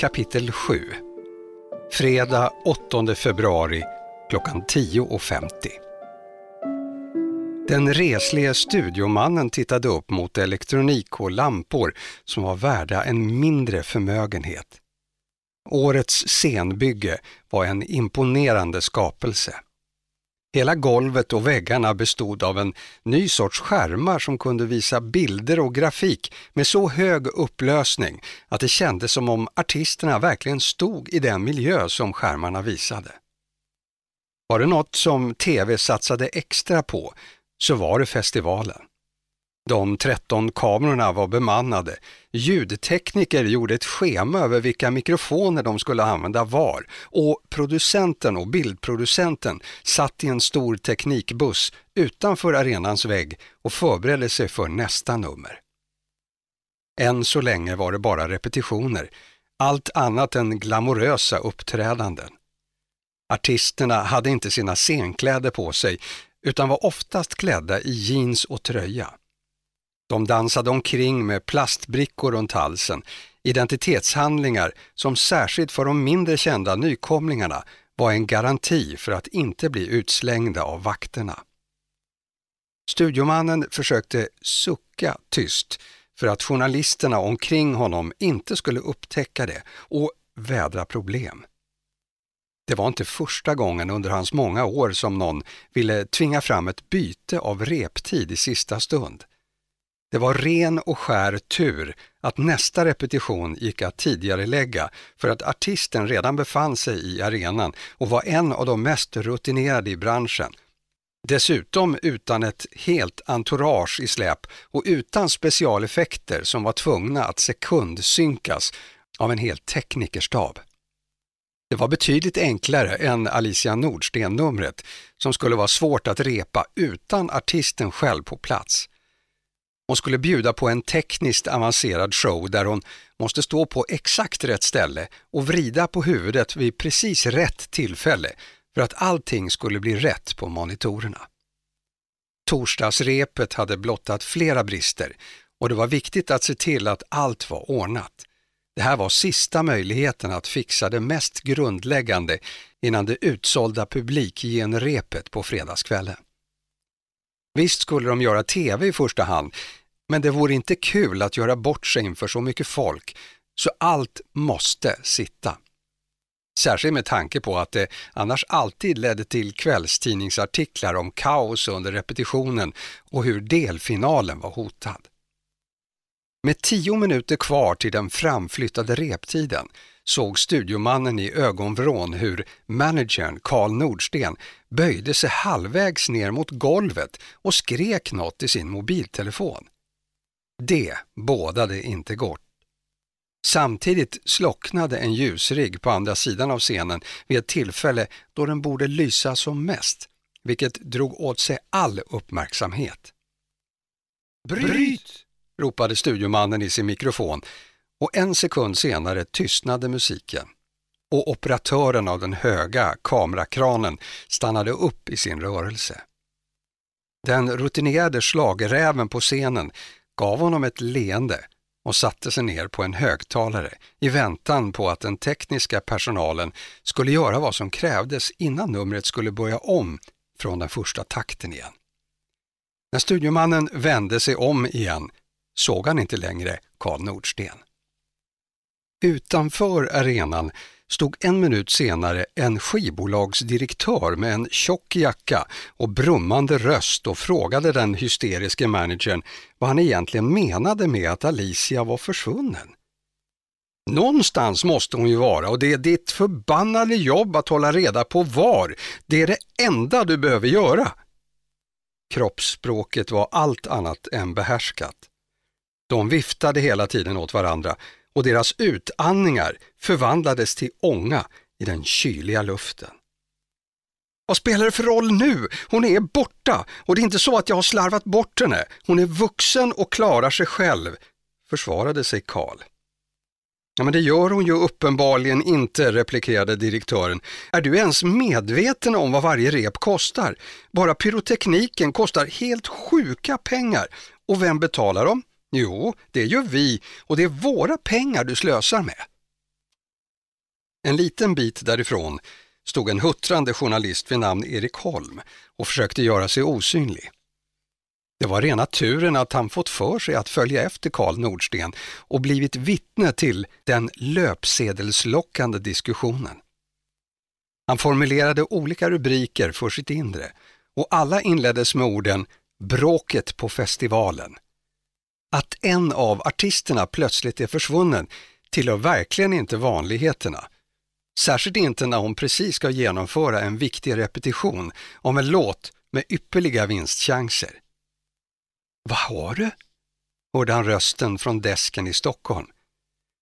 Kapitel 7 Fredag 8 februari klockan 10.50 Den reslige studiomannen tittade upp mot elektronik och lampor som var värda en mindre förmögenhet. Årets scenbygge var en imponerande skapelse. Hela golvet och väggarna bestod av en ny sorts skärmar som kunde visa bilder och grafik med så hög upplösning att det kändes som om artisterna verkligen stod i den miljö som skärmarna visade. Var det något som TV satsade extra på så var det festivalen. De 13 kamerorna var bemannade. Ljudtekniker gjorde ett schema över vilka mikrofoner de skulle använda var och producenten och bildproducenten satt i en stor teknikbuss utanför arenans vägg och förberedde sig för nästa nummer. Än så länge var det bara repetitioner, allt annat än glamorösa uppträdanden. Artisterna hade inte sina scenkläder på sig utan var oftast klädda i jeans och tröja. De dansade omkring med plastbrickor runt halsen, identitetshandlingar som särskilt för de mindre kända nykomlingarna var en garanti för att inte bli utslängda av vakterna. Studiomannen försökte sucka tyst för att journalisterna omkring honom inte skulle upptäcka det och vädra problem. Det var inte första gången under hans många år som någon ville tvinga fram ett byte av reptid i sista stund. Det var ren och skär tur att nästa repetition gick att tidigare lägga för att artisten redan befann sig i arenan och var en av de mest rutinerade i branschen. Dessutom utan ett helt entourage i släp och utan specialeffekter som var tvungna att sekundsynkas av en hel teknikerstab. Det var betydligt enklare än Alicia Nordsten-numret som skulle vara svårt att repa utan artisten själv på plats. Hon skulle bjuda på en tekniskt avancerad show där hon måste stå på exakt rätt ställe och vrida på huvudet vid precis rätt tillfälle för att allting skulle bli rätt på monitorerna. Torsdagsrepet hade blottat flera brister och det var viktigt att se till att allt var ordnat. Det här var sista möjligheten att fixa det mest grundläggande innan det utsålda publikgenrepet på fredagskvällen. Visst skulle de göra TV i första hand, men det vore inte kul att göra bort sig inför så mycket folk, så allt måste sitta. Särskilt med tanke på att det annars alltid ledde till kvällstidningsartiklar om kaos under repetitionen och hur delfinalen var hotad. Med tio minuter kvar till den framflyttade reptiden såg studiomannen i ögonvrån hur managern Karl Nordsten böjde sig halvvägs ner mot golvet och skrek något i sin mobiltelefon. Det bådade inte gott. Samtidigt slocknade en ljusrigg på andra sidan av scenen vid ett tillfälle då den borde lysa som mest, vilket drog åt sig all uppmärksamhet. Bryt! ropade studiomannen i sin mikrofon och en sekund senare tystnade musiken och operatören av den höga kamerakranen stannade upp i sin rörelse. Den rutinerade slagräven på scenen gav honom ett leende och satte sig ner på en högtalare i väntan på att den tekniska personalen skulle göra vad som krävdes innan numret skulle börja om från den första takten igen. När studiomannen vände sig om igen såg han inte längre Karl Nordsten. Utanför arenan stod en minut senare en skivbolagsdirektör med en tjock jacka och brummande röst och frågade den hysteriske managern vad han egentligen menade med att Alicia var försvunnen. Någonstans måste hon ju vara och det är ditt förbannade jobb att hålla reda på var. Det är det enda du behöver göra. Kroppsspråket var allt annat än behärskat. De viftade hela tiden åt varandra och deras utandningar förvandlades till ånga i den kyliga luften. Vad spelar det för roll nu? Hon är borta och det är inte så att jag har slarvat bort henne. Hon är vuxen och klarar sig själv, försvarade sig Karl. Ja, men det gör hon ju uppenbarligen inte, replikerade direktören. Är du ens medveten om vad varje rep kostar? Bara pyrotekniken kostar helt sjuka pengar. Och vem betalar dem? Jo, det gör vi och det är våra pengar du slösar med. En liten bit därifrån stod en huttrande journalist vid namn Erik Holm och försökte göra sig osynlig. Det var rena turen att han fått för sig att följa efter Karl Nordsten och blivit vittne till den löpsedelslockande diskussionen. Han formulerade olika rubriker för sitt inre och alla inleddes med orden ”bråket på festivalen”. Att en av artisterna plötsligt är försvunnen tillhör verkligen inte vanligheterna. Särskilt inte när hon precis ska genomföra en viktig repetition om en låt med ypperliga vinstchanser. Vad har du? hörde han rösten från desken i Stockholm.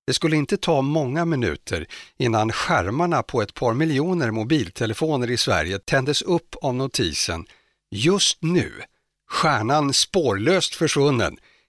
Det skulle inte ta många minuter innan skärmarna på ett par miljoner mobiltelefoner i Sverige tändes upp av notisen Just nu, stjärnan spårlöst försvunnen,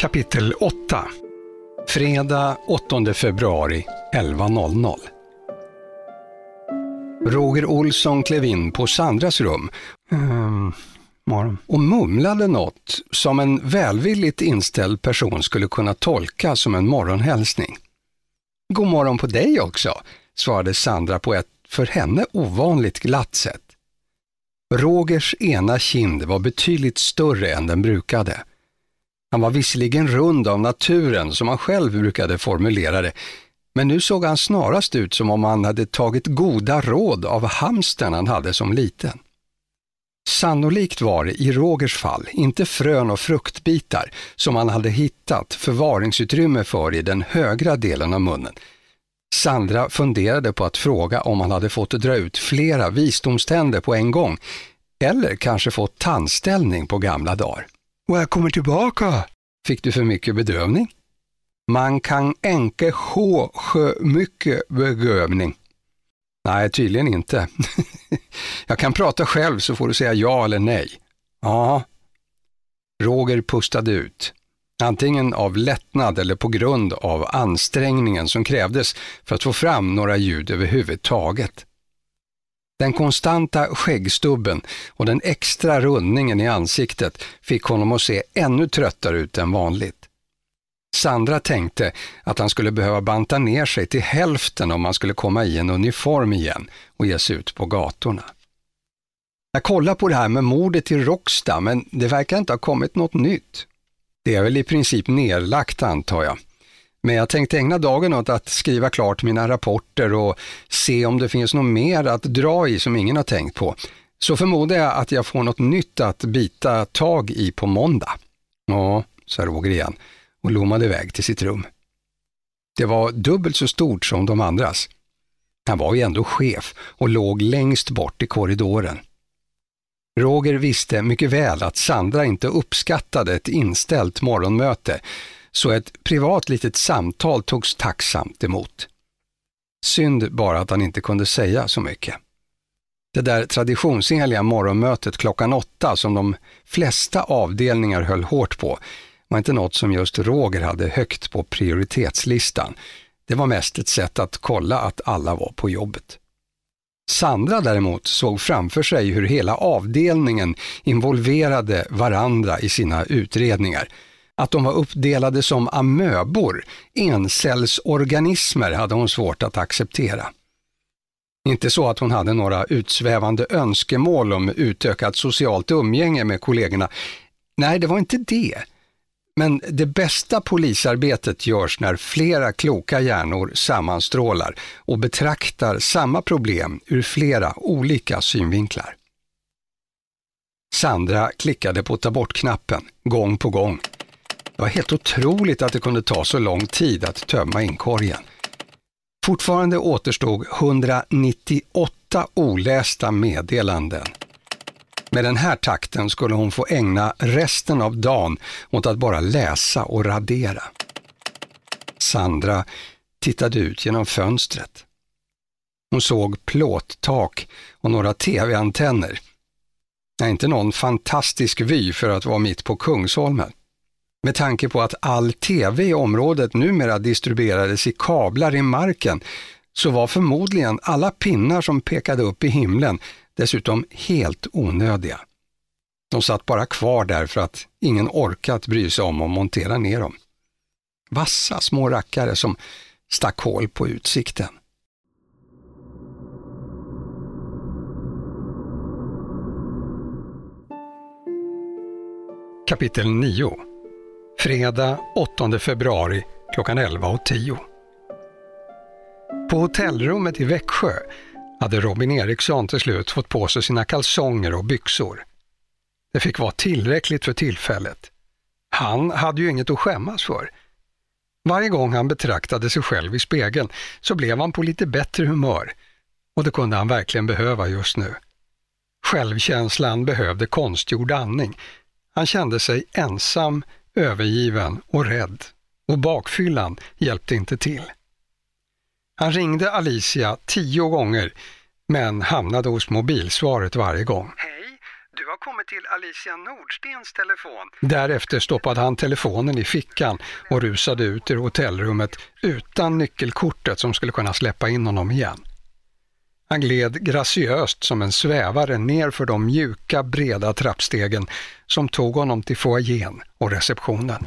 Kapitel 8 Fredag 8 februari 11.00 Roger Olsson klev in på Sandras rum morgon, och mumlade något som en välvilligt inställd person skulle kunna tolka som en morgonhälsning. God morgon på dig också, svarade Sandra på ett för henne ovanligt glatt sätt. Rogers ena kind var betydligt större än den brukade. Han var visserligen rund av naturen, som han själv brukade formulera det, men nu såg han snarast ut som om han hade tagit goda råd av hamsten han hade som liten. Sannolikt var det i Rogers fall inte frön och fruktbitar som han hade hittat förvaringsutrymme för i den högra delen av munnen. Sandra funderade på att fråga om han hade fått dra ut flera visdomständer på en gång eller kanske fått tandställning på gamla dagar. Och jag kommer tillbaka. Fick du för mycket bedövning? Man kan enke sjå sjö mycket begövning. Nej, tydligen inte. jag kan prata själv så får du säga ja eller nej. Ja. Roger pustade ut. Antingen av lättnad eller på grund av ansträngningen som krävdes för att få fram några ljud överhuvudtaget. Den konstanta skäggstubben och den extra rundningen i ansiktet fick honom att se ännu tröttare ut än vanligt. Sandra tänkte att han skulle behöva banta ner sig till hälften om han skulle komma i en uniform igen och ge sig ut på gatorna. Jag kollar på det här med mordet i Råcksta, men det verkar inte ha kommit något nytt. Det är väl i princip nerlagt antar jag. Men jag tänkte ägna dagen åt att skriva klart mina rapporter och se om det finns något mer att dra i som ingen har tänkt på. Så förmodar jag att jag får något nytt att bita tag i på måndag. Ja, sa Roger igen och lommade iväg till sitt rum. Det var dubbelt så stort som de andras. Han var ju ändå chef och låg längst bort i korridoren. Roger visste mycket väl att Sandra inte uppskattade ett inställt morgonmöte, så ett privat litet samtal togs tacksamt emot. Synd bara att han inte kunde säga så mycket. Det där traditionsenliga morgonmötet klockan åtta som de flesta avdelningar höll hårt på var inte något som just Roger hade högt på prioritetslistan. Det var mest ett sätt att kolla att alla var på jobbet. Sandra däremot såg framför sig hur hela avdelningen involverade varandra i sina utredningar. Att de var uppdelade som amöbor, encellsorganismer, hade hon svårt att acceptera. Inte så att hon hade några utsvävande önskemål om utökat socialt umgänge med kollegorna. Nej, det var inte det. Men det bästa polisarbetet görs när flera kloka hjärnor sammanstrålar och betraktar samma problem ur flera olika synvinklar. Sandra klickade på ta bort-knappen gång på gång. Det var helt otroligt att det kunde ta så lång tid att tömma inkorgen. Fortfarande återstod 198 olästa meddelanden. Med den här takten skulle hon få ägna resten av dagen åt att bara läsa och radera. Sandra tittade ut genom fönstret. Hon såg plåttak och några tv-antenner. Inte någon fantastisk vy för att vara mitt på Kungsholmen. Med tanke på att all tv i området numera distribuerades i kablar i marken så var förmodligen alla pinnar som pekade upp i himlen dessutom helt onödiga. De satt bara kvar där för att ingen orkat bry sig om att montera ner dem. Vassa små rackare som stack hål på utsikten. Kapitel 9 Fredag 8 februari klockan 11.10 På hotellrummet i Växjö hade Robin Eriksson till slut fått på sig sina kalsonger och byxor. Det fick vara tillräckligt för tillfället. Han hade ju inget att skämmas för. Varje gång han betraktade sig själv i spegeln så blev han på lite bättre humör och det kunde han verkligen behöva just nu. Självkänslan behövde konstgjord andning. Han kände sig ensam, övergiven och rädd och bakfyllan hjälpte inte till. Han ringde Alicia tio gånger men hamnade hos mobilsvaret varje gång. Hej, du har kommit till Alicia Nordstens telefon. Därefter stoppade han telefonen i fickan och rusade ut ur hotellrummet utan nyckelkortet som skulle kunna släppa in honom igen. Han gled graciöst som en svävare ner för de mjuka, breda trappstegen som tog honom till foajén och receptionen.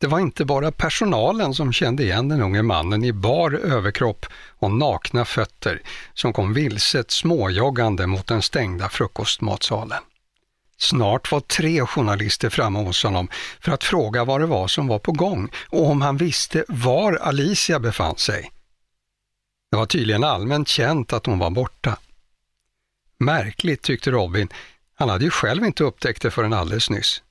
Det var inte bara personalen som kände igen den unge mannen i bar överkropp och nakna fötter som kom vilset småjoggande mot den stängda frukostmatsalen. Snart var tre journalister framme hos honom för att fråga vad det var som var på gång och om han visste var Alicia befann sig. Det var tydligen allmänt känt att hon var borta. Märkligt tyckte Robin, han hade ju själv inte upptäckt det förrän alldeles nyss.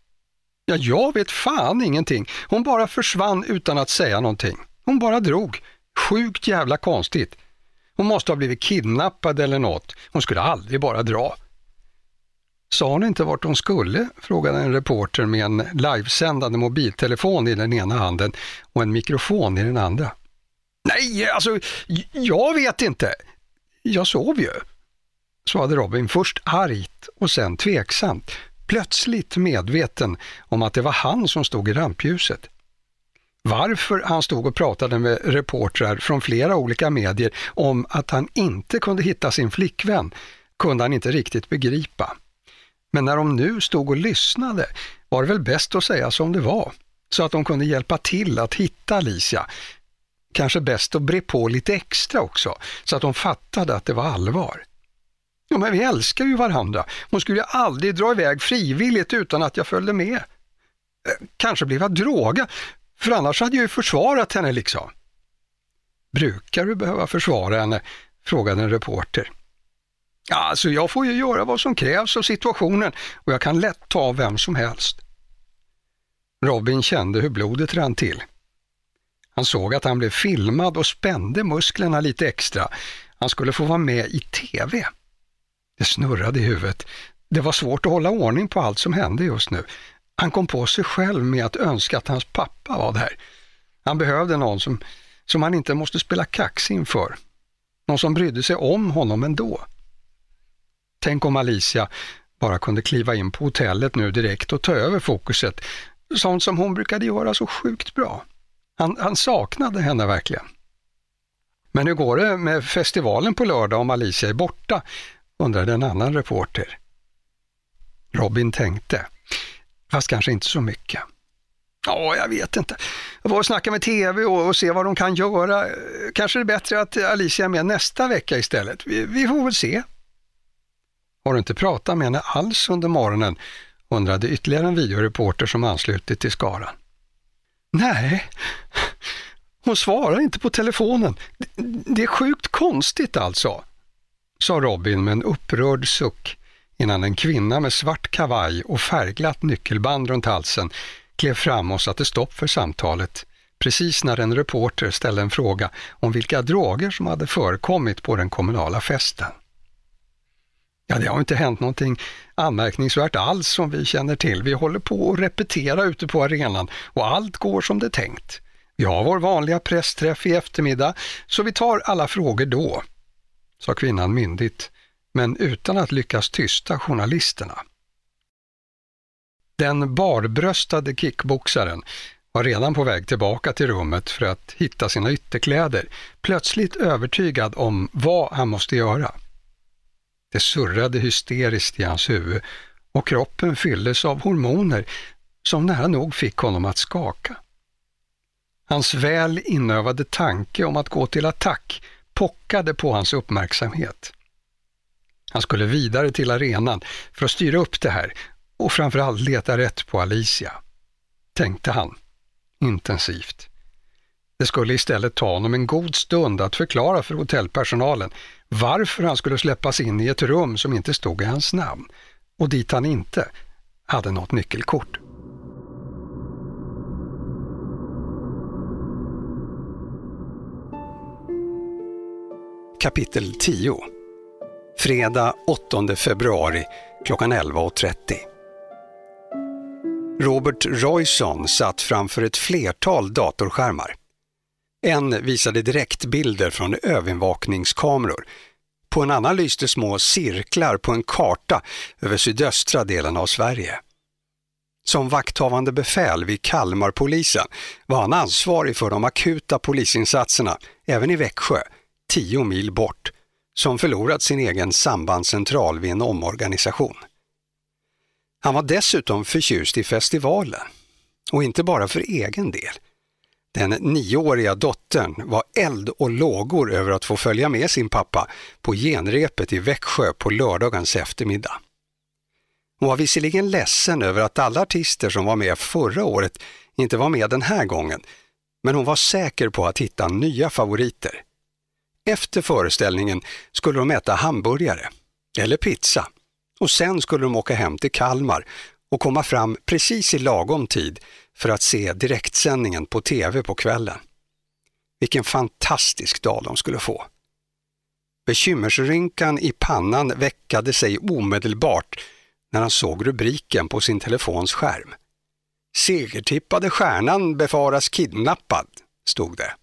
Ja, jag vet fan ingenting. Hon bara försvann utan att säga någonting. Hon bara drog. Sjukt jävla konstigt. Hon måste ha blivit kidnappad eller något. Hon skulle aldrig bara dra. Sa hon inte vart hon skulle? frågade en reporter med en livesändande mobiltelefon i den ena handen och en mikrofon i den andra. Nej, alltså, jag vet inte. Jag sov ju, svarade Robin först argt och sen tveksamt plötsligt medveten om att det var han som stod i rampljuset. Varför han stod och pratade med reportrar från flera olika medier om att han inte kunde hitta sin flickvän kunde han inte riktigt begripa. Men när de nu stod och lyssnade var det väl bäst att säga som det var, så att de kunde hjälpa till att hitta Alicia. Kanske bäst att bre på lite extra också, så att de fattade att det var allvar. Ja, men vi älskar ju varandra. Hon skulle ju aldrig dra iväg frivilligt utan att jag följde med. Eh, kanske blev jag drogad, för annars hade jag ju försvarat henne liksom. Brukar du behöva försvara henne? frågade en reporter. Ja, alltså jag får ju göra vad som krävs av situationen och jag kan lätt ta vem som helst. Robin kände hur blodet rann till. Han såg att han blev filmad och spände musklerna lite extra. Han skulle få vara med i TV. Det snurrade i huvudet. Det var svårt att hålla ordning på allt som hände just nu. Han kom på sig själv med att önska att hans pappa var där. Han behövde någon som, som han inte måste spela kax inför. Någon som brydde sig om honom ändå. Tänk om Alicia bara kunde kliva in på hotellet nu direkt och ta över fokuset. Sånt som hon brukade göra så sjukt bra. Han, han saknade henne verkligen. Men hur går det med festivalen på lördag om Alicia är borta? undrade en annan reporter. Robin tänkte, fast kanske inte så mycket. Ja, jag vet inte. Jag får snacka med TV och, och, se vad de kan göra. Kanske är det bättre att Alicia är med nästa vecka istället. Vi, vi får väl se. Har du inte pratat med henne alls under morgonen? undrade ytterligare en videoreporter som anslutit till skaran. Nej, hon svarar inte på telefonen. Det är sjukt konstigt alltså, sa Robin med en upprörd suck innan en kvinna med svart kavaj och färgglatt nyckelband runt halsen klev fram och satte stopp för samtalet precis när en reporter ställde en fråga om vilka droger som hade förekommit på den kommunala festen. Ja, det har inte hänt någonting anmärkningsvärt alls som vi känner till. Vi håller på att repetera ute på arenan och allt går som det är tänkt. Vi har vår vanliga pressträff i eftermiddag, så vi tar alla frågor då, sa kvinnan myndigt, men utan att lyckas tysta journalisterna. Den barbröstade kickboxaren var redan på väg tillbaka till rummet för att hitta sina ytterkläder, plötsligt övertygad om vad han måste göra. Det surrade hysteriskt i hans huvud och kroppen fylldes av hormoner som nära nog fick honom att skaka. Hans väl inövade tanke om att gå till attack pockade på hans uppmärksamhet. Han skulle vidare till arenan för att styra upp det här och framförallt leta rätt på Alicia, tänkte han intensivt. Det skulle istället ta honom en god stund att förklara för hotellpersonalen varför han skulle släppas in i ett rum som inte stod i hans namn och dit han inte hade något nyckelkort. Kapitel 10 Fredag 8 februari klockan 11.30 Robert Royson satt framför ett flertal datorskärmar. En visade direktbilder från övervakningskameror. På en annan lyste små cirklar på en karta över sydöstra delen av Sverige. Som vakthavande befäl vid Kalmarpolisen var han ansvarig för de akuta polisinsatserna, även i Växjö, tio mil bort, som förlorat sin egen sambandscentral vid en omorganisation. Han var dessutom förtjust i festivalen. Och inte bara för egen del. Den nioåriga dottern var eld och lågor över att få följa med sin pappa på genrepet i Växjö på lördagens eftermiddag. Hon var visserligen ledsen över att alla artister som var med förra året inte var med den här gången, men hon var säker på att hitta nya favoriter. Efter föreställningen skulle de äta hamburgare, eller pizza, och sen skulle de åka hem till Kalmar och komma fram precis i lagom tid för att se direktsändningen på tv på kvällen. Vilken fantastisk dag de skulle få. Bekymmersrynkan i pannan väckade sig omedelbart när han såg rubriken på sin telefons skärm. Segertippade stjärnan befaras kidnappad, stod det.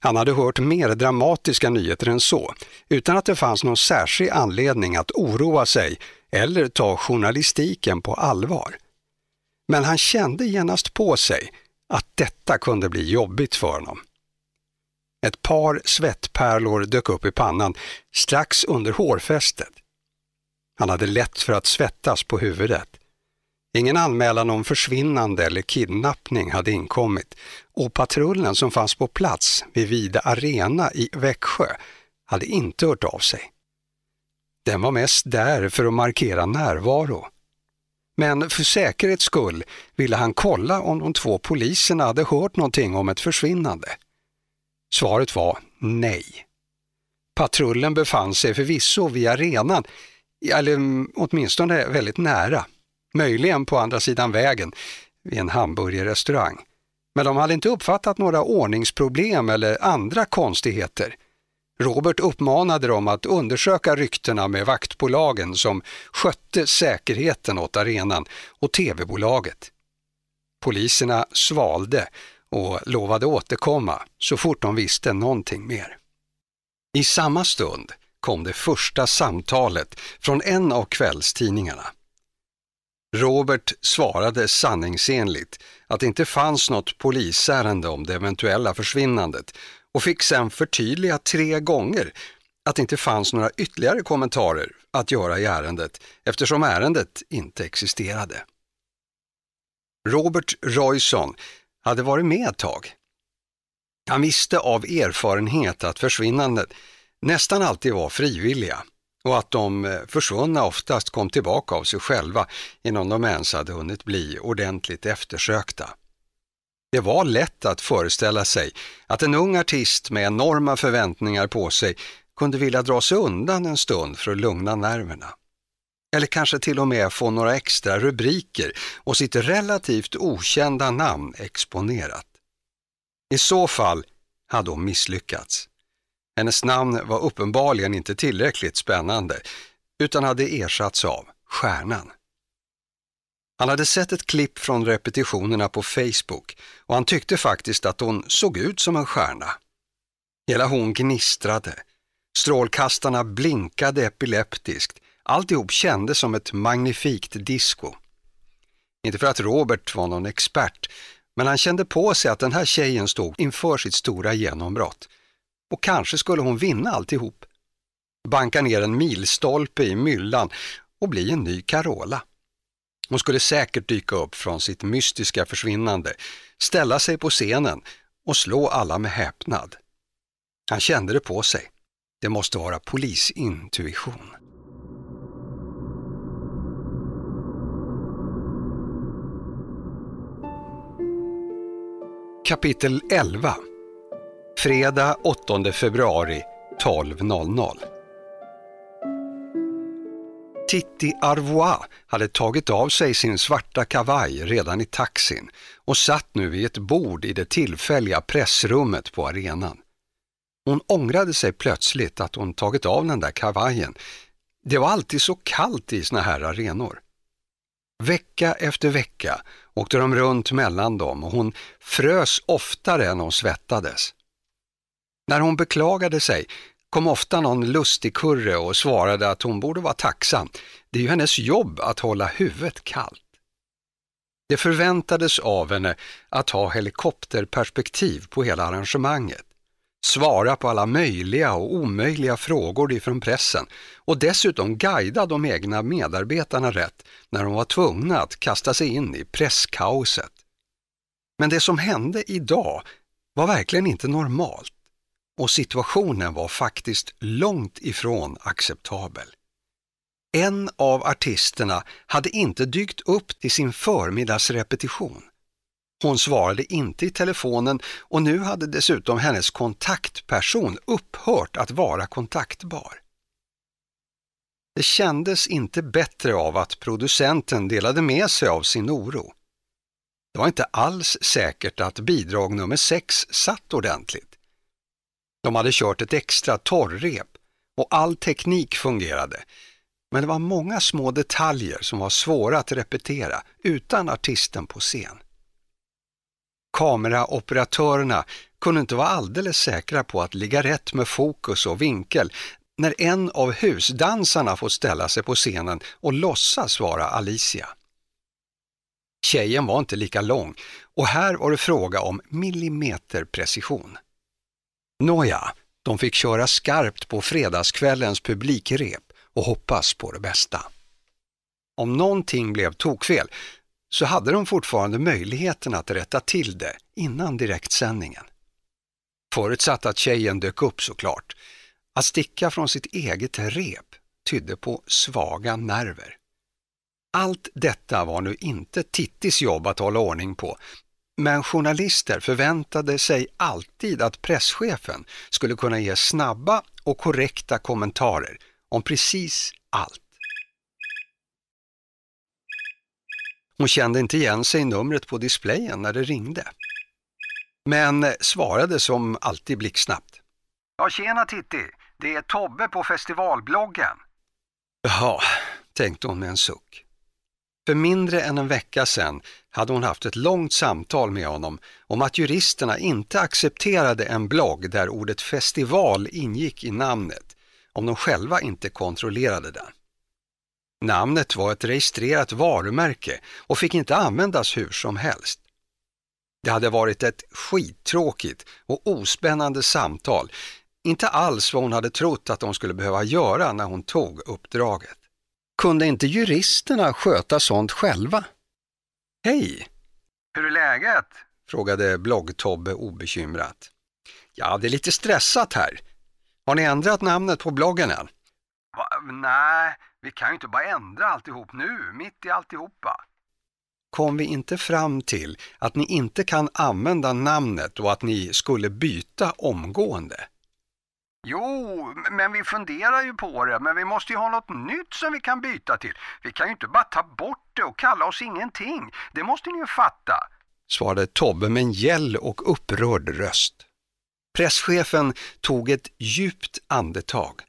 Han hade hört mer dramatiska nyheter än så, utan att det fanns någon särskild anledning att oroa sig eller ta journalistiken på allvar. Men han kände genast på sig att detta kunde bli jobbigt för honom. Ett par svettpärlor dök upp i pannan strax under hårfästet. Han hade lätt för att svettas på huvudet. Ingen anmälan om försvinnande eller kidnappning hade inkommit och patrullen som fanns på plats vid Vida Arena i Växjö hade inte hört av sig. Den var mest där för att markera närvaro. Men för säkerhets skull ville han kolla om de två poliserna hade hört någonting om ett försvinnande. Svaret var nej. Patrullen befann sig förvisso vid arenan, eller åtminstone väldigt nära, möjligen på andra sidan vägen vid en hamburgerrestaurang. Men de hade inte uppfattat några ordningsproblem eller andra konstigheter. Robert uppmanade dem att undersöka ryktena med vaktbolagen som skötte säkerheten åt arenan och tv-bolaget. Poliserna svalde och lovade återkomma så fort de visste någonting mer. I samma stund kom det första samtalet från en av kvällstidningarna. Robert svarade sanningsenligt att det inte fanns något polisärende om det eventuella försvinnandet och fick sen förtydliga tre gånger att det inte fanns några ytterligare kommentarer att göra i ärendet eftersom ärendet inte existerade. Robert Royson hade varit med ett tag. Han visste av erfarenhet att försvinnandet nästan alltid var frivilliga och att de eh, försvunna oftast kom tillbaka av sig själva innan de ens hade hunnit bli ordentligt eftersökta. Det var lätt att föreställa sig att en ung artist med enorma förväntningar på sig kunde vilja dra sig undan en stund för att lugna nerverna. Eller kanske till och med få några extra rubriker och sitt relativt okända namn exponerat. I så fall hade hon misslyckats. Hennes namn var uppenbarligen inte tillräckligt spännande utan hade ersatts av Stjärnan. Han hade sett ett klipp från repetitionerna på Facebook och han tyckte faktiskt att hon såg ut som en stjärna. Hela hon gnistrade. Strålkastarna blinkade epileptiskt. Alltihop kändes som ett magnifikt disco. Inte för att Robert var någon expert, men han kände på sig att den här tjejen stod inför sitt stora genombrott. Och kanske skulle hon vinna alltihop. Banka ner en milstolpe i myllan och bli en ny Carola. Hon skulle säkert dyka upp från sitt mystiska försvinnande, ställa sig på scenen och slå alla med häpnad. Han kände det på sig. Det måste vara polisintuition. Kapitel 11 Fredag 8 februari 12.00 Titti Arvois hade tagit av sig sin svarta kavaj redan i taxin och satt nu vid ett bord i det tillfälliga pressrummet på arenan. Hon ångrade sig plötsligt att hon tagit av den där kavajen. Det var alltid så kallt i såna här arenor. Vecka efter vecka åkte de runt mellan dem och hon frös oftare än hon svettades. När hon beklagade sig kom ofta någon lustig kurre och svarade att hon borde vara tacksam. Det är ju hennes jobb att hålla huvudet kallt. Det förväntades av henne att ha helikopterperspektiv på hela arrangemanget, svara på alla möjliga och omöjliga frågor ifrån pressen och dessutom guida de egna medarbetarna rätt när de var tvungna att kasta sig in i presskaoset. Men det som hände idag var verkligen inte normalt och situationen var faktiskt långt ifrån acceptabel. En av artisterna hade inte dykt upp till sin förmiddagsrepetition. Hon svarade inte i telefonen och nu hade dessutom hennes kontaktperson upphört att vara kontaktbar. Det kändes inte bättre av att producenten delade med sig av sin oro. Det var inte alls säkert att bidrag nummer sex satt ordentligt. De hade kört ett extra torrrep och all teknik fungerade. Men det var många små detaljer som var svåra att repetera utan artisten på scen. Kameraoperatörerna kunde inte vara alldeles säkra på att ligga rätt med fokus och vinkel när en av husdansarna får ställa sig på scenen och låtsas vara Alicia. Tjejen var inte lika lång och här var det fråga om millimeterprecision. Nåja, de fick köra skarpt på fredagskvällens publikrep och hoppas på det bästa. Om någonting blev tokfel så hade de fortfarande möjligheten att rätta till det innan direktsändningen. Förutsatt att tjejen dök upp såklart. Att sticka från sitt eget rep tydde på svaga nerver. Allt detta var nu inte Tittis jobb att hålla ordning på, men journalister förväntade sig alltid att presschefen skulle kunna ge snabba och korrekta kommentarer om precis allt. Hon kände inte igen sig i numret på displayen när det ringde. Men svarade som alltid blixtsnabbt. Ja, tjena Titti, det är Tobbe på festivalbloggen. Jaha, tänkte hon med en suck. För mindre än en vecka sedan hade hon haft ett långt samtal med honom om att juristerna inte accepterade en blogg där ordet festival ingick i namnet om de själva inte kontrollerade den. Namnet var ett registrerat varumärke och fick inte användas hur som helst. Det hade varit ett skittråkigt och ospännande samtal, inte alls vad hon hade trott att de skulle behöva göra när hon tog uppdraget. Kunde inte juristerna sköta sånt själva? Hej! Hur är läget? frågade blogg-Tobbe obekymrat. Ja, det är lite stressat här. Har ni ändrat namnet på bloggen än? Va? Nej, vi kan ju inte bara ändra alltihop nu, mitt i alltihopa. Kom vi inte fram till att ni inte kan använda namnet och att ni skulle byta omgående? Jo, men vi funderar ju på det, men vi måste ju ha något nytt som vi kan byta till. Vi kan ju inte bara ta bort det och kalla oss ingenting. Det måste ni ju fatta, svarade Tobbe med en gäll och upprörd röst. Presschefen tog ett djupt andetag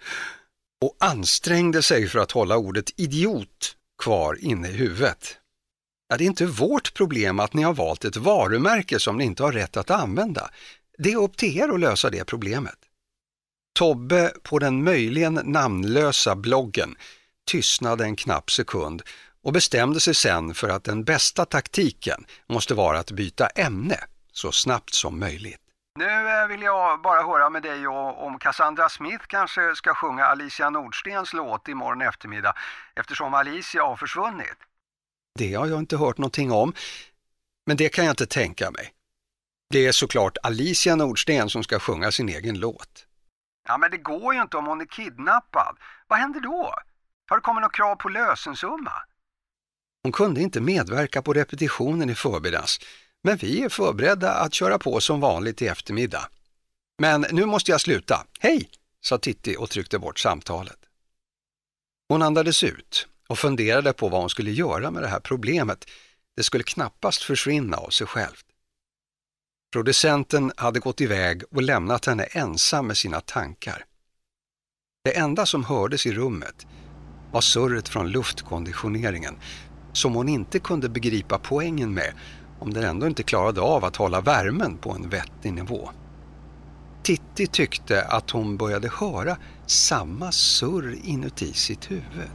och ansträngde sig för att hålla ordet idiot kvar inne i huvudet. Ja, det är inte vårt problem att ni har valt ett varumärke som ni inte har rätt att använda. Det är upp till er att lösa det problemet. Tobbe på den möjligen namnlösa bloggen tystnade en knapp sekund och bestämde sig sen för att den bästa taktiken måste vara att byta ämne så snabbt som möjligt. Nu eh, vill jag bara höra med dig om Cassandra Smith kanske ska sjunga Alicia Nordstens låt imorgon eftermiddag eftersom Alicia har försvunnit. Det har jag inte hört någonting om, men det kan jag inte tänka mig. Det är såklart Alicia Nordsten som ska sjunga sin egen låt. Ja, men det går ju inte om hon är kidnappad. Vad händer då? Har det kommit något krav på lösensumma? Hon kunde inte medverka på repetitionen i förmiddags, men vi är förberedda att köra på som vanligt i eftermiddag. Men nu måste jag sluta. Hej, sa Titti och tryckte bort samtalet. Hon andades ut och funderade på vad hon skulle göra med det här problemet. Det skulle knappast försvinna av sig självt. Producenten hade gått iväg och lämnat henne ensam med sina tankar. Det enda som hördes i rummet var surret från luftkonditioneringen som hon inte kunde begripa poängen med om den ändå inte klarade av att hålla värmen på en vettig nivå. Titti tyckte att hon började höra samma surr inuti sitt huvud.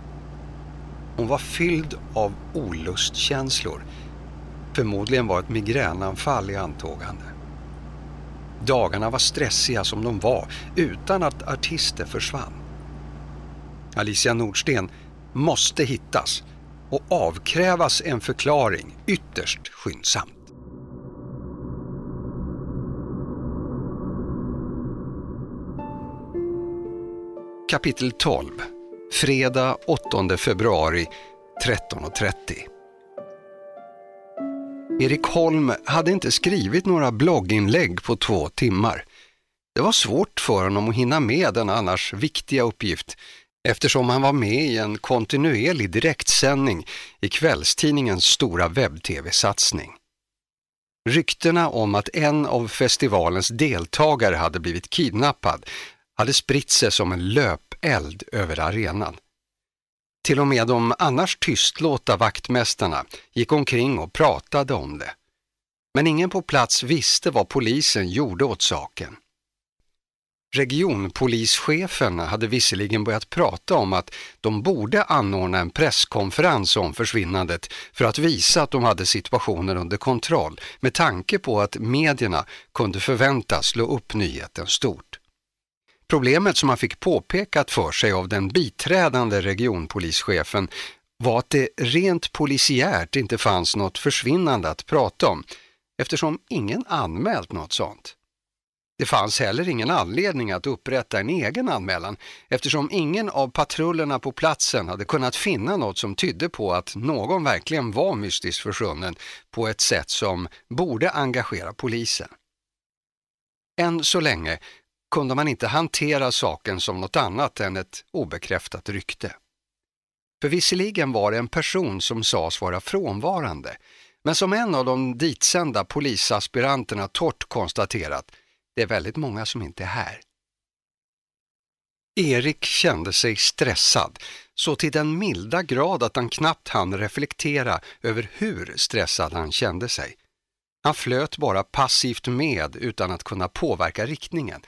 Hon var fylld av olustkänslor. Förmodligen var ett migränanfall i antågande. Dagarna var stressiga som de var utan att artister försvann. Alicia Nordsten måste hittas och avkrävas en förklaring ytterst skyndsamt. Kapitel 12 Fredag 8 februari 13.30 Erik Holm hade inte skrivit några blogginlägg på två timmar. Det var svårt för honom att hinna med den annars viktiga uppgift eftersom han var med i en kontinuerlig direktsändning i kvällstidningens stora webb-tv-satsning. Ryktena om att en av festivalens deltagare hade blivit kidnappad hade spritt sig som en löpeld över arenan. Till och med de annars tystlåta vaktmästarna gick omkring och pratade om det. Men ingen på plats visste vad polisen gjorde åt saken. Regionpolischefen hade visserligen börjat prata om att de borde anordna en presskonferens om försvinnandet för att visa att de hade situationen under kontroll med tanke på att medierna kunde förväntas slå upp nyheten stort. Problemet som han fick påpekat för sig av den biträdande regionpolischefen var att det rent polisiärt inte fanns något försvinnande att prata om eftersom ingen anmält något sånt. Det fanns heller ingen anledning att upprätta en egen anmälan eftersom ingen av patrullerna på platsen hade kunnat finna något som tydde på att någon verkligen var mystiskt försvunnen på ett sätt som borde engagera polisen. Än så länge kunde man inte hantera saken som något annat än ett obekräftat rykte. För visserligen var det en person som sades vara frånvarande, men som en av de ditsända polisaspiranterna torrt konstaterat det är väldigt många som inte är här. Erik kände sig stressad, så till den milda grad att han knappt hann reflektera över hur stressad han kände sig. Han flöt bara passivt med utan att kunna påverka riktningen.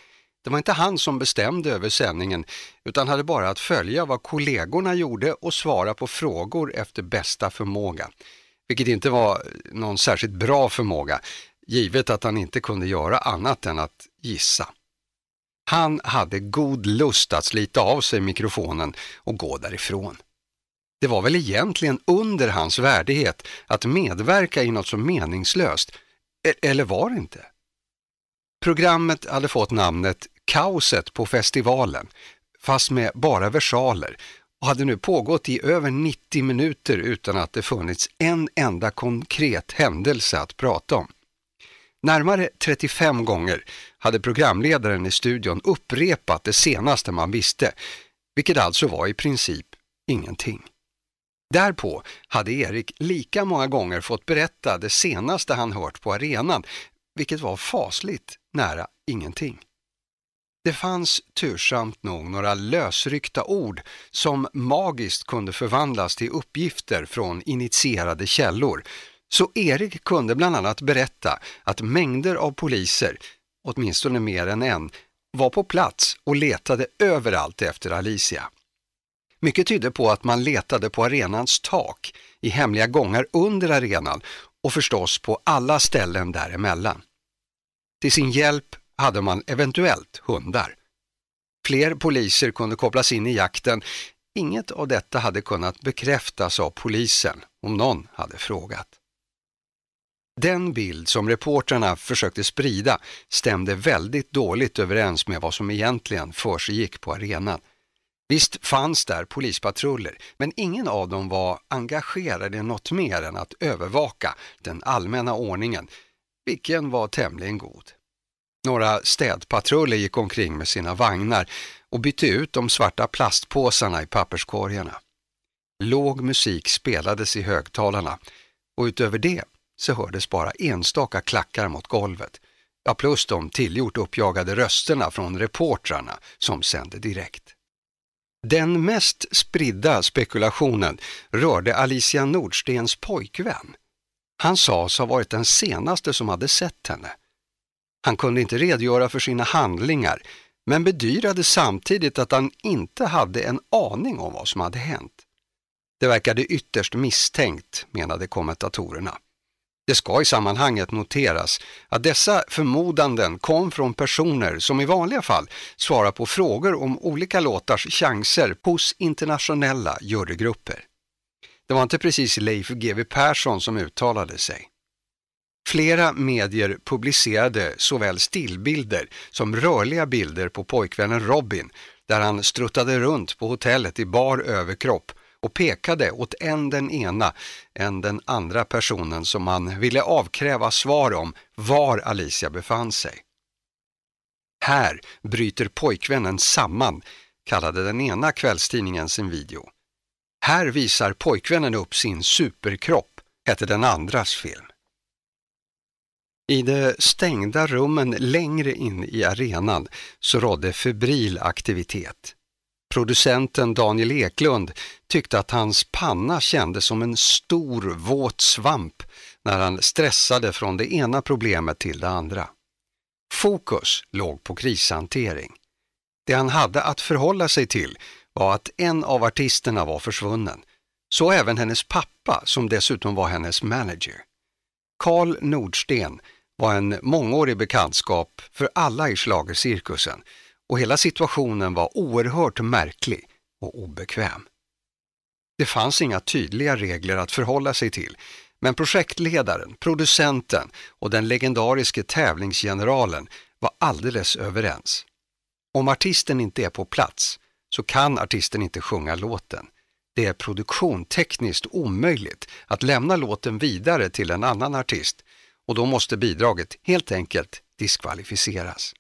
Det var inte han som bestämde över sändningen utan hade bara att följa vad kollegorna gjorde och svara på frågor efter bästa förmåga. Vilket inte var någon särskilt bra förmåga, givet att han inte kunde göra annat än att gissa. Han hade god lust att slita av sig mikrofonen och gå därifrån. Det var väl egentligen under hans värdighet att medverka i något så meningslöst, e- eller var det inte? Programmet hade fått namnet Kaoset på festivalen, fast med bara versaler och hade nu pågått i över 90 minuter utan att det funnits en enda konkret händelse att prata om. Närmare 35 gånger hade programledaren i studion upprepat det senaste man visste, vilket alltså var i princip ingenting. Därpå hade Erik lika många gånger fått berätta det senaste han hört på arenan, vilket var fasligt nära ingenting. Det fanns tursamt nog några lösryckta ord som magiskt kunde förvandlas till uppgifter från initierade källor. Så Erik kunde bland annat berätta att mängder av poliser, åtminstone mer än en, var på plats och letade överallt efter Alicia. Mycket tydde på att man letade på arenans tak, i hemliga gångar under arenan och förstås på alla ställen däremellan. Till sin hjälp hade man eventuellt hundar. Fler poliser kunde kopplas in i jakten. Inget av detta hade kunnat bekräftas av polisen om någon hade frågat. Den bild som reportrarna försökte sprida stämde väldigt dåligt överens med vad som egentligen försiggick på arenan. Visst fanns där polispatruller, men ingen av dem var engagerade i något mer än att övervaka den allmänna ordningen, vilken var tämligen god. Några städpatruller gick omkring med sina vagnar och bytte ut de svarta plastpåsarna i papperskorgarna. Låg musik spelades i högtalarna och utöver det så hördes bara enstaka klackar mot golvet. Ja, plus de tillgjort uppjagade rösterna från reportrarna som sände direkt. Den mest spridda spekulationen rörde Alicia Nordstens pojkvän. Han sades ha varit den senaste som hade sett henne. Han kunde inte redogöra för sina handlingar men bedyrade samtidigt att han inte hade en aning om vad som hade hänt. Det verkade ytterst misstänkt, menade kommentatorerna. Det ska i sammanhanget noteras att dessa förmodanden kom från personer som i vanliga fall svarar på frågor om olika låtars chanser hos internationella jurygrupper. Det var inte precis Leif GW Persson som uttalade sig. Flera medier publicerade såväl stillbilder som rörliga bilder på pojkvännen Robin där han struttade runt på hotellet i bar överkropp och pekade åt en den ena än den andra personen som man ville avkräva svar om var Alicia befann sig. Här bryter pojkvännen samman, kallade den ena kvällstidningen sin video. Här visar pojkvännen upp sin superkropp, hette den andras film. I de stängda rummen längre in i arenan så rådde febril aktivitet. Producenten Daniel Eklund tyckte att hans panna kändes som en stor våt svamp när han stressade från det ena problemet till det andra. Fokus låg på krishantering. Det han hade att förhålla sig till var att en av artisterna var försvunnen. Så även hennes pappa som dessutom var hennes manager. Karl Nordsten var en mångårig bekantskap för alla i slagercirkusen och hela situationen var oerhört märklig och obekväm. Det fanns inga tydliga regler att förhålla sig till, men projektledaren, producenten och den legendariske tävlingsgeneralen var alldeles överens. Om artisten inte är på plats så kan artisten inte sjunga låten. Det är produktiontekniskt omöjligt att lämna låten vidare till en annan artist och då måste bidraget helt enkelt diskvalificeras.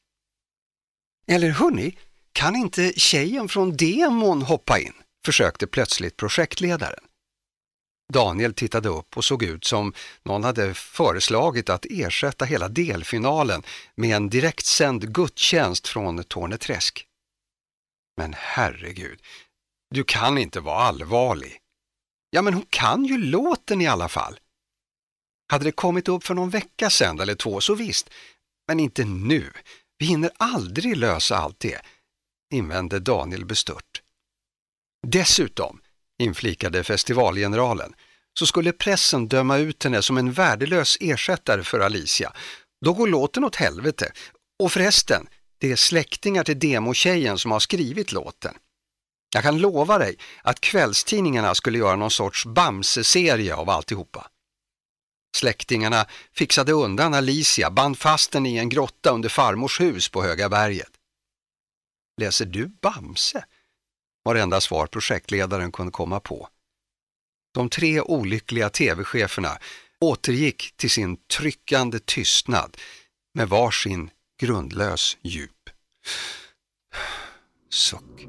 Eller hörni, kan inte tjejen från demon hoppa in? försökte plötsligt projektledaren. Daniel tittade upp och såg ut som någon hade föreslagit att ersätta hela delfinalen med en direktsänd gudstjänst från Torneträsk. Men herregud, du kan inte vara allvarlig. Ja, men hon kan ju låten i alla fall. Hade det kommit upp för någon vecka sedan eller två så visst, men inte nu. Vi hinner aldrig lösa allt det, invände Daniel bestört. Dessutom, inflikade festivalgeneralen, så skulle pressen döma ut henne som en värdelös ersättare för Alicia. Då går låten åt helvete. Och förresten, det är släktingar till demotjejen som har skrivit låten. Jag kan lova dig att kvällstidningarna skulle göra någon sorts Bamse-serie av alltihopa. Släktingarna fixade undan Alicia, band fast den i en grotta under farmors hus på Höga berget. Läser du Bamse? var det enda svar projektledaren kunde komma på. De tre olyckliga tv-cheferna återgick till sin tryckande tystnad med varsin grundlös djup. Suck.